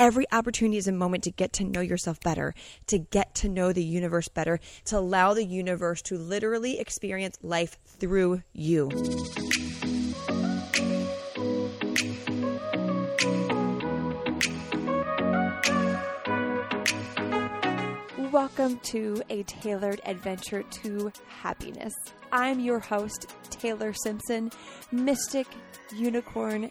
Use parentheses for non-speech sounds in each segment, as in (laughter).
Every opportunity is a moment to get to know yourself better, to get to know the universe better, to allow the universe to literally experience life through you. Welcome to a tailored adventure to happiness. I'm your host, Taylor Simpson, mystic, unicorn,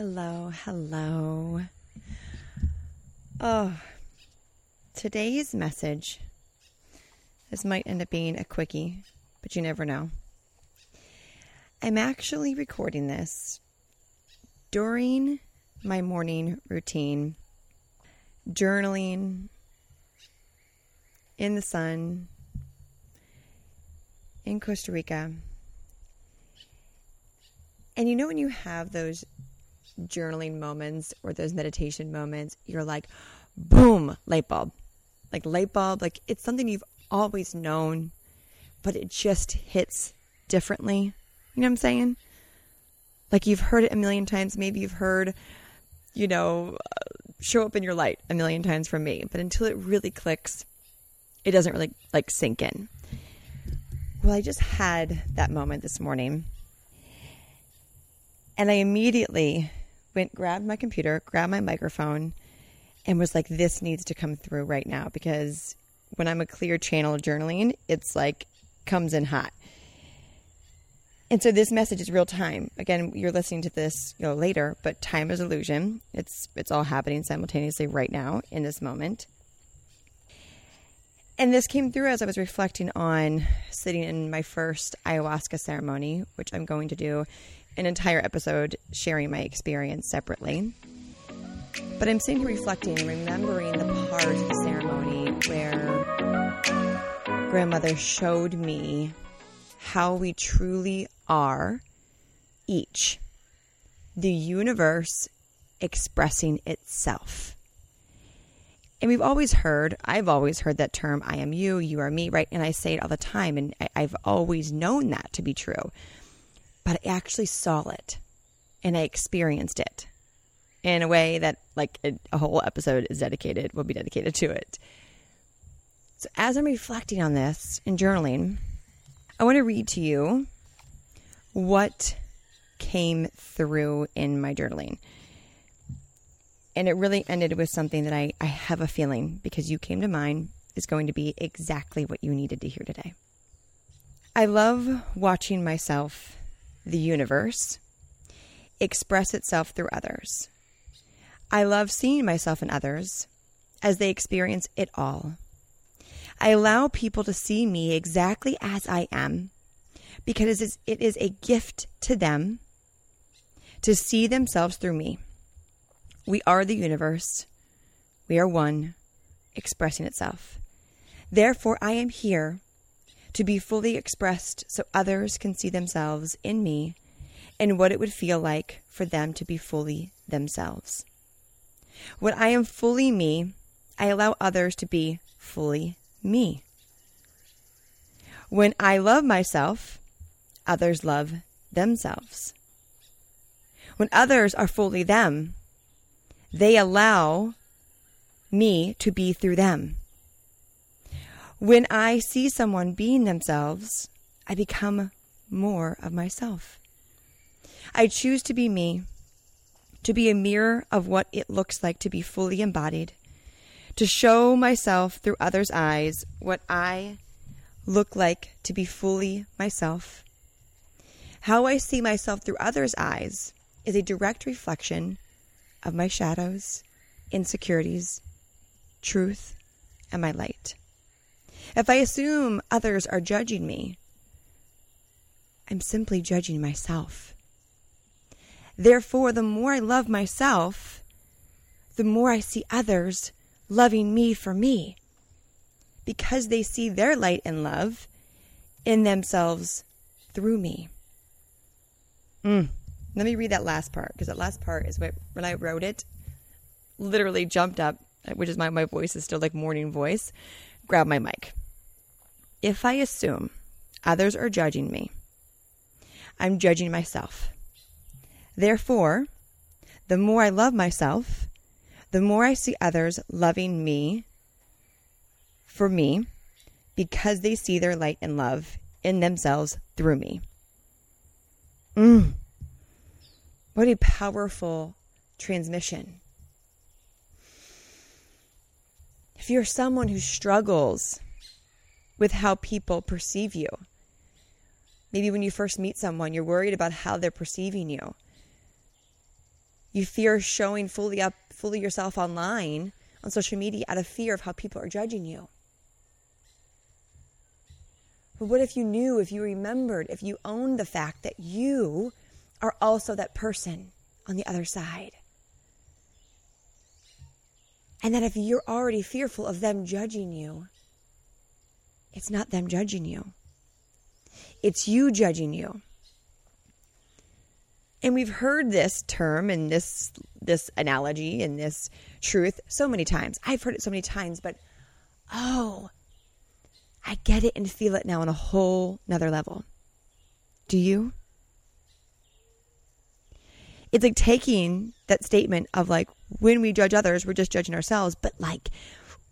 Hello, hello. Oh, today's message this might end up being a quickie, but you never know. I'm actually recording this during my morning routine, journaling in the sun in Costa Rica. And you know, when you have those journaling moments or those meditation moments, you're like, boom, light bulb. Like light bulb, like it's something you've always known, but it just hits differently. You know what I'm saying? Like you've heard it a million times. Maybe you've heard, you know, uh, show up in your light a million times from me, but until it really clicks, it doesn't really like sink in. Well, I just had that moment this morning. And I immediately went, grabbed my computer, grabbed my microphone, and was like, this needs to come through right now because when I'm a clear channel journaling, it's like comes in hot. And so this message is real time. Again, you're listening to this, you know, later, but time is illusion. It's it's all happening simultaneously right now in this moment. And this came through as I was reflecting on sitting in my first ayahuasca ceremony, which I'm going to do an entire episode sharing my experience separately. But I'm sitting here reflecting remembering the part of the ceremony where grandmother showed me how we truly are each. The universe expressing itself. And we've always heard, I've always heard that term, I am you, you are me, right? And I say it all the time, and I've always known that to be true. But I actually saw it and I experienced it in a way that like a, a whole episode is dedicated will be dedicated to it so as i'm reflecting on this and journaling i want to read to you what came through in my journaling and it really ended with something that I, I have a feeling because you came to mind is going to be exactly what you needed to hear today i love watching myself the universe express itself through others I love seeing myself in others as they experience it all. I allow people to see me exactly as I am because it is a gift to them to see themselves through me. We are the universe. We are one, expressing itself. Therefore, I am here to be fully expressed so others can see themselves in me and what it would feel like for them to be fully themselves. When I am fully me, I allow others to be fully me. When I love myself, others love themselves. When others are fully them, they allow me to be through them. When I see someone being themselves, I become more of myself. I choose to be me, to be a mirror of what it looks like to be fully embodied, to show myself through others' eyes what I look like to be fully myself. How I see myself through others' eyes is a direct reflection of my shadows, insecurities, truth, and my light. If I assume others are judging me, I'm simply judging myself. Therefore, the more I love myself, the more I see others loving me for me because they see their light and love in themselves through me. Mm. Let me read that last part because that last part is what, when I wrote it, literally jumped up, which is my, my voice is still like morning voice, grab my mic. If I assume others are judging me, I'm judging myself. Therefore, the more I love myself, the more I see others loving me for me because they see their light and love in themselves through me. Mm. What a powerful transmission. If you're someone who struggles with how people perceive you, maybe when you first meet someone, you're worried about how they're perceiving you. You fear showing fully up, fully yourself online on social media out of fear of how people are judging you. But what if you knew, if you remembered, if you owned the fact that you are also that person on the other side? And that if you're already fearful of them judging you, it's not them judging you. It's you judging you. And we've heard this term and this this analogy and this truth so many times. I've heard it so many times, but oh, I get it and feel it now on a whole nother level. Do you? It's like taking that statement of like when we judge others, we're just judging ourselves, but like,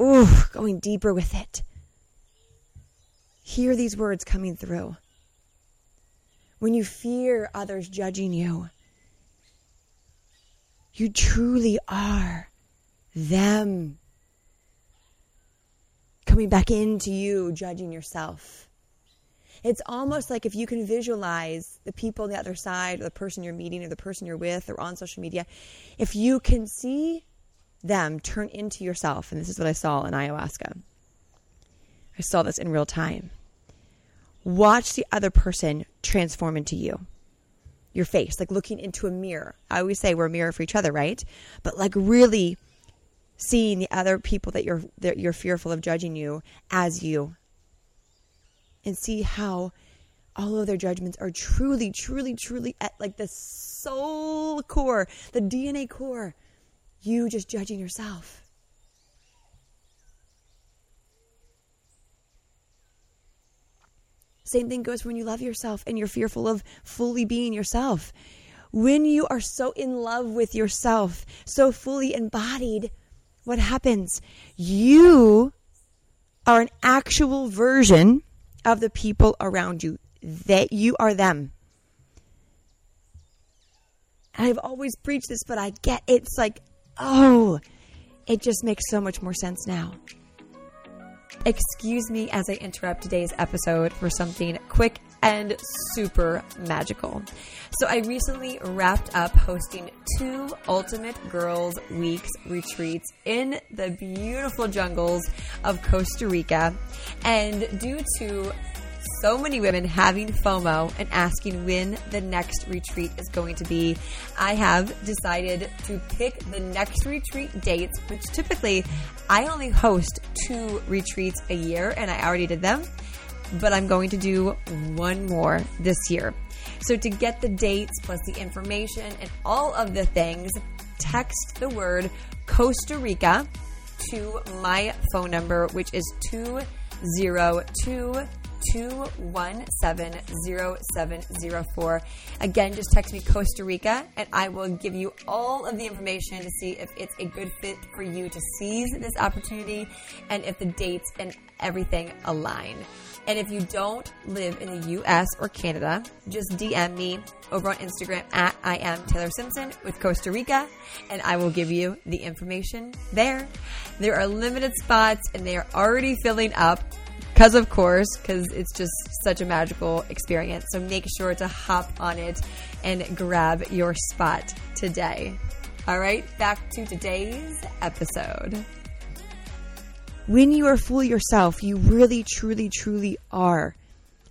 ooh, going deeper with it. Hear these words coming through. When you fear others judging you, you truly are them coming back into you, judging yourself. It's almost like if you can visualize the people on the other side, or the person you're meeting, or the person you're with, or on social media, if you can see them turn into yourself, and this is what I saw in ayahuasca. I saw this in real time. Watch the other person transform into you. Your face, like looking into a mirror. I always say we're a mirror for each other, right? But like really seeing the other people that you're that you're fearful of judging you as you and see how all of their judgments are truly truly truly at like the soul core the dna core. You just judging yourself. Same thing goes when you love yourself and you're fearful of fully being yourself. When you are so in love with yourself so fully embodied what happens? You are an actual version of the people around you. That you are them. I've always preached this, but I get it's like, oh, it just makes so much more sense now. Excuse me as I interrupt today's episode for something quick and super magical. So, I recently wrapped up hosting two Ultimate Girls Weeks retreats in the beautiful jungles of Costa Rica. And due to so many women having FOMO and asking when the next retreat is going to be, I have decided to pick the next retreat dates, which typically I only host two retreats a year, and I already did them, but I'm going to do one more this year. So to get the dates plus the information and all of the things, text the word Costa Rica to my phone number, which is 202 2170704. Again, just text me Costa Rica and I will give you all of the information to see if it's a good fit for you to seize this opportunity and if the dates and everything align. And if you don't live in the US or Canada, just DM me over on Instagram at I am Taylor Simpson with Costa Rica, and I will give you the information there. There are limited spots and they are already filling up because of course because it's just such a magical experience. So make sure to hop on it and grab your spot today. All right back to today's episode. When you are fully yourself you really truly truly are.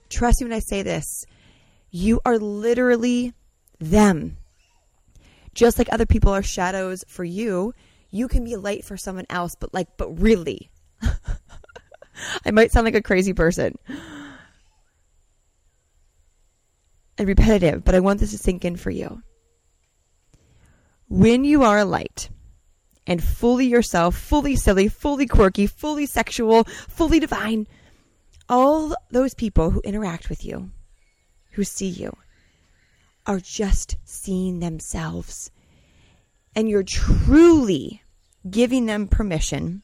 Trust me when i say this. You are literally them. Just like other people are shadows for you you can be a light for someone else but like but really I might sound like a crazy person and repetitive, but I want this to sink in for you. When you are a light and fully yourself, fully silly, fully quirky, fully sexual, fully divine, all those people who interact with you, who see you, are just seeing themselves. And you're truly giving them permission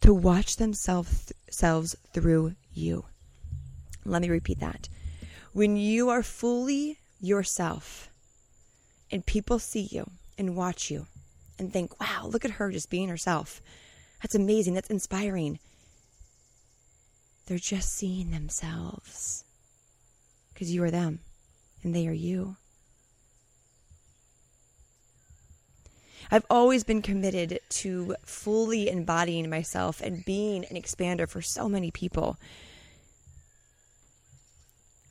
to watch themselves selves through you. Let me repeat that. When you are fully yourself and people see you and watch you and think, wow, look at her just being herself. That's amazing. That's inspiring. They're just seeing themselves because you are them and they are you. I've always been committed to fully embodying myself and being an expander for so many people.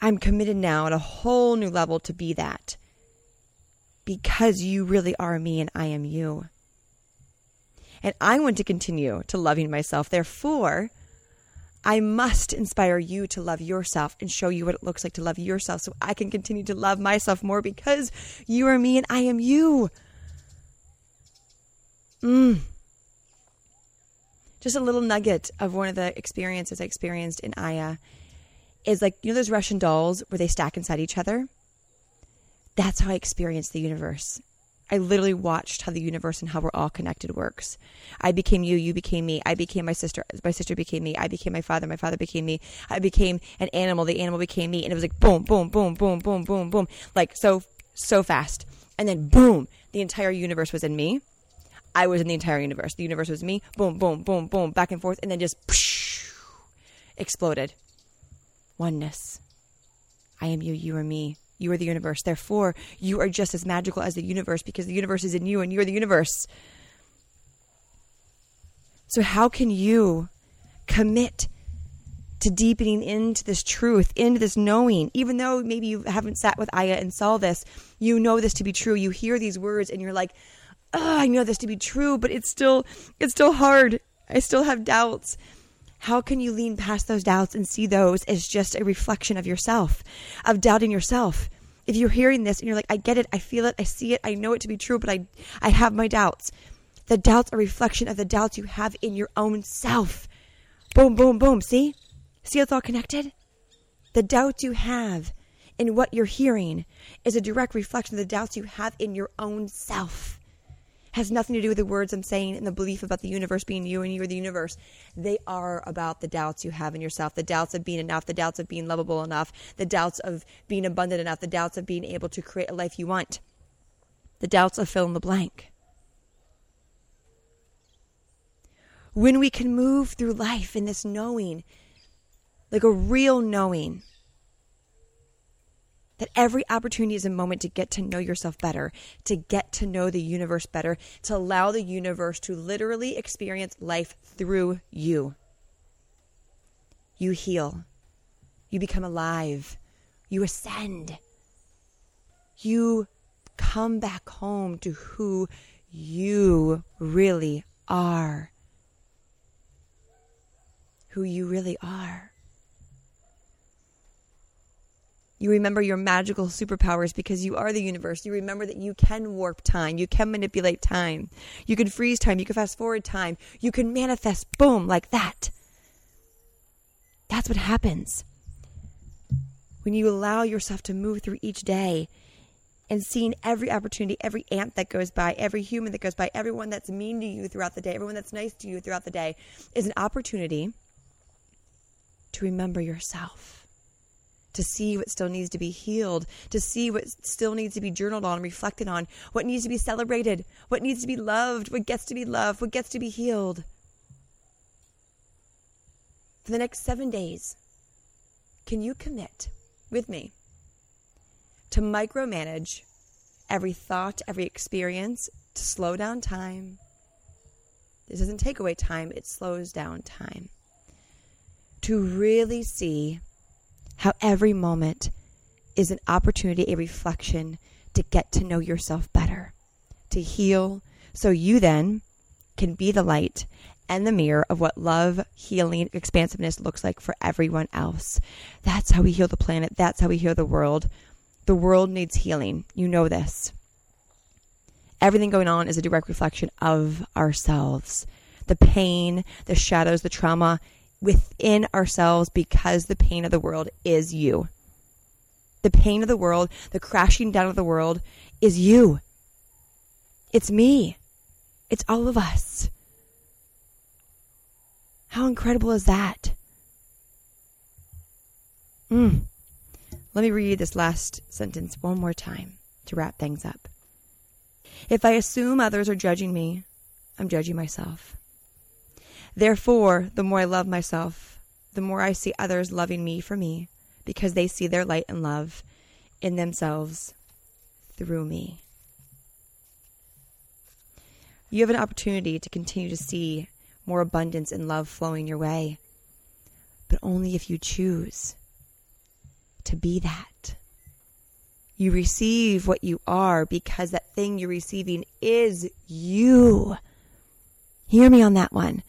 I'm committed now at a whole new level to be that because you really are me and I am you. And I want to continue to loving myself. Therefore, I must inspire you to love yourself and show you what it looks like to love yourself so I can continue to love myself more because you are me and I am you. Mm. Just a little nugget of one of the experiences I experienced in Aya is like, you know, those Russian dolls where they stack inside each other? That's how I experienced the universe. I literally watched how the universe and how we're all connected works. I became you, you became me. I became my sister, my sister became me. I became my father, my father became me. I became an animal, the animal became me. And it was like boom, boom, boom, boom, boom, boom, boom. Like so, so fast. And then boom, the entire universe was in me. I was in the entire universe. The universe was me. Boom, boom, boom, boom, back and forth, and then just psh, exploded. Oneness. I am you, you are me. You are the universe. Therefore, you are just as magical as the universe because the universe is in you and you are the universe. So, how can you commit to deepening into this truth, into this knowing, even though maybe you haven't sat with Aya and saw this, you know this to be true. You hear these words and you're like, oh, I know this to be true, but it's still it's still hard. I still have doubts. How can you lean past those doubts and see those as just a reflection of yourself, of doubting yourself? If you're hearing this and you're like, I get it, I feel it, I see it, I know it to be true, but I I have my doubts. The doubts are a reflection of the doubts you have in your own self. Boom, boom, boom. See? See how it's all connected? The doubts you have in what you're hearing is a direct reflection of the doubts you have in your own self has nothing to do with the words I'm saying and the belief about the universe being you and you are the universe. They are about the doubts you have in yourself, the doubts of being enough, the doubts of being lovable enough, the doubts of being abundant enough, the doubts of being able to create a life you want, the doubts of fill in the blank. When we can move through life in this knowing, like a real knowing, that every opportunity is a moment to get to know yourself better, to get to know the universe better, to allow the universe to literally experience life through you. You heal, you become alive, you ascend, you come back home to who you really are. Who you really are. You remember your magical superpowers because you are the universe. You remember that you can warp time. You can manipulate time. You can freeze time. You can fast forward time. You can manifest, boom, like that. That's what happens when you allow yourself to move through each day and seeing every opportunity, every ant that goes by, every human that goes by, everyone that's mean to you throughout the day, everyone that's nice to you throughout the day is an opportunity to remember yourself, to see what still needs to be healed, to see what still needs to be journaled on, reflected on, what needs to be celebrated, what needs to be loved, what gets to be loved, what gets to be healed. For the next seven days, can you commit with me to micromanage every thought, every experience, to slow down time? This doesn't take away time, it slows down time to really see how every moment is an opportunity, a reflection to get to know yourself better, to heal, so you then can be the light and the mirror of what love, healing, expansiveness looks like for everyone else. That's how we heal the planet. That's how we heal the world. The world needs healing. You know this. Everything going on is a direct reflection of ourselves. The pain, the shadows, the trauma, within ourselves because the pain of the world is you. The pain of the world, the crashing down of the world is you. It's me. It's all of us. How incredible is that? Mm. Let me read this last sentence one more time to wrap things up. If I assume others are judging me, I'm judging myself. Therefore, the more I love myself, the more I see others loving me for me because they see their light and love in themselves through me. You have an opportunity to continue to see more abundance and love flowing your way, but only if you choose to be that. You receive what you are because that thing you're receiving is you. Hear me on that one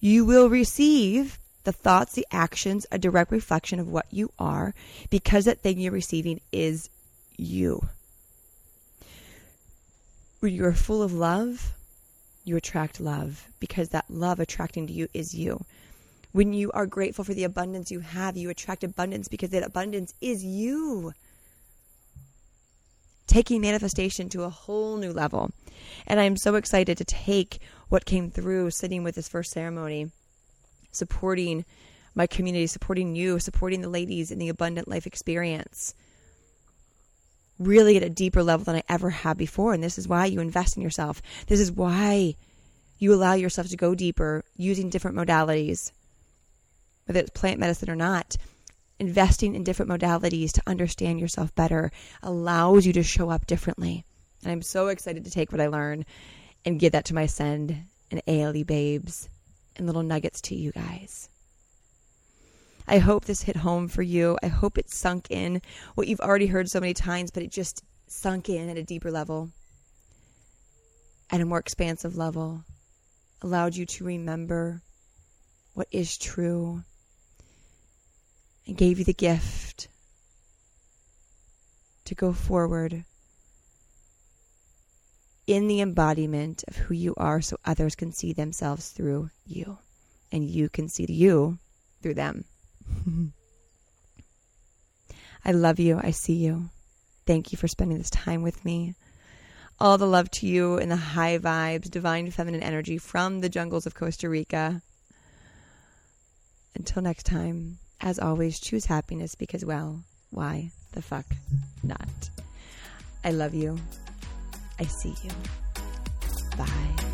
you will receive the thoughts, the actions, a direct reflection of what you are because that thing you're receiving is you. When you are full of love, you attract love because that love attracting to you is you. When you are grateful for the abundance you have, you attract abundance because that abundance is you. Taking manifestation to a whole new level. And I'm so excited to take what came through sitting with this first ceremony, supporting my community, supporting you, supporting the ladies in the abundant life experience. Really at a deeper level than I ever have before. And this is why you invest in yourself. This is why you allow yourself to go deeper using different modalities, whether it's plant medicine or not. Investing in different modalities to understand yourself better allows you to show up differently. And I'm so excited to take what I learn and give that to my send and ALE babes and little nuggets to you guys. I hope this hit home for you. I hope it sunk in what you've already heard so many times, but it just sunk in at a deeper level, at a more expansive level, allowed you to remember what is true, and gave you the gift to go forward in the embodiment of who you are so others can see themselves through you and you can see you through them. (laughs) I love you. I see you. Thank you for spending this time with me. All the love to you and the high vibes, divine feminine energy from the jungles of Costa Rica. Until next time, as always, choose happiness because, well, why the fuck not? I love you. I see you. Bye.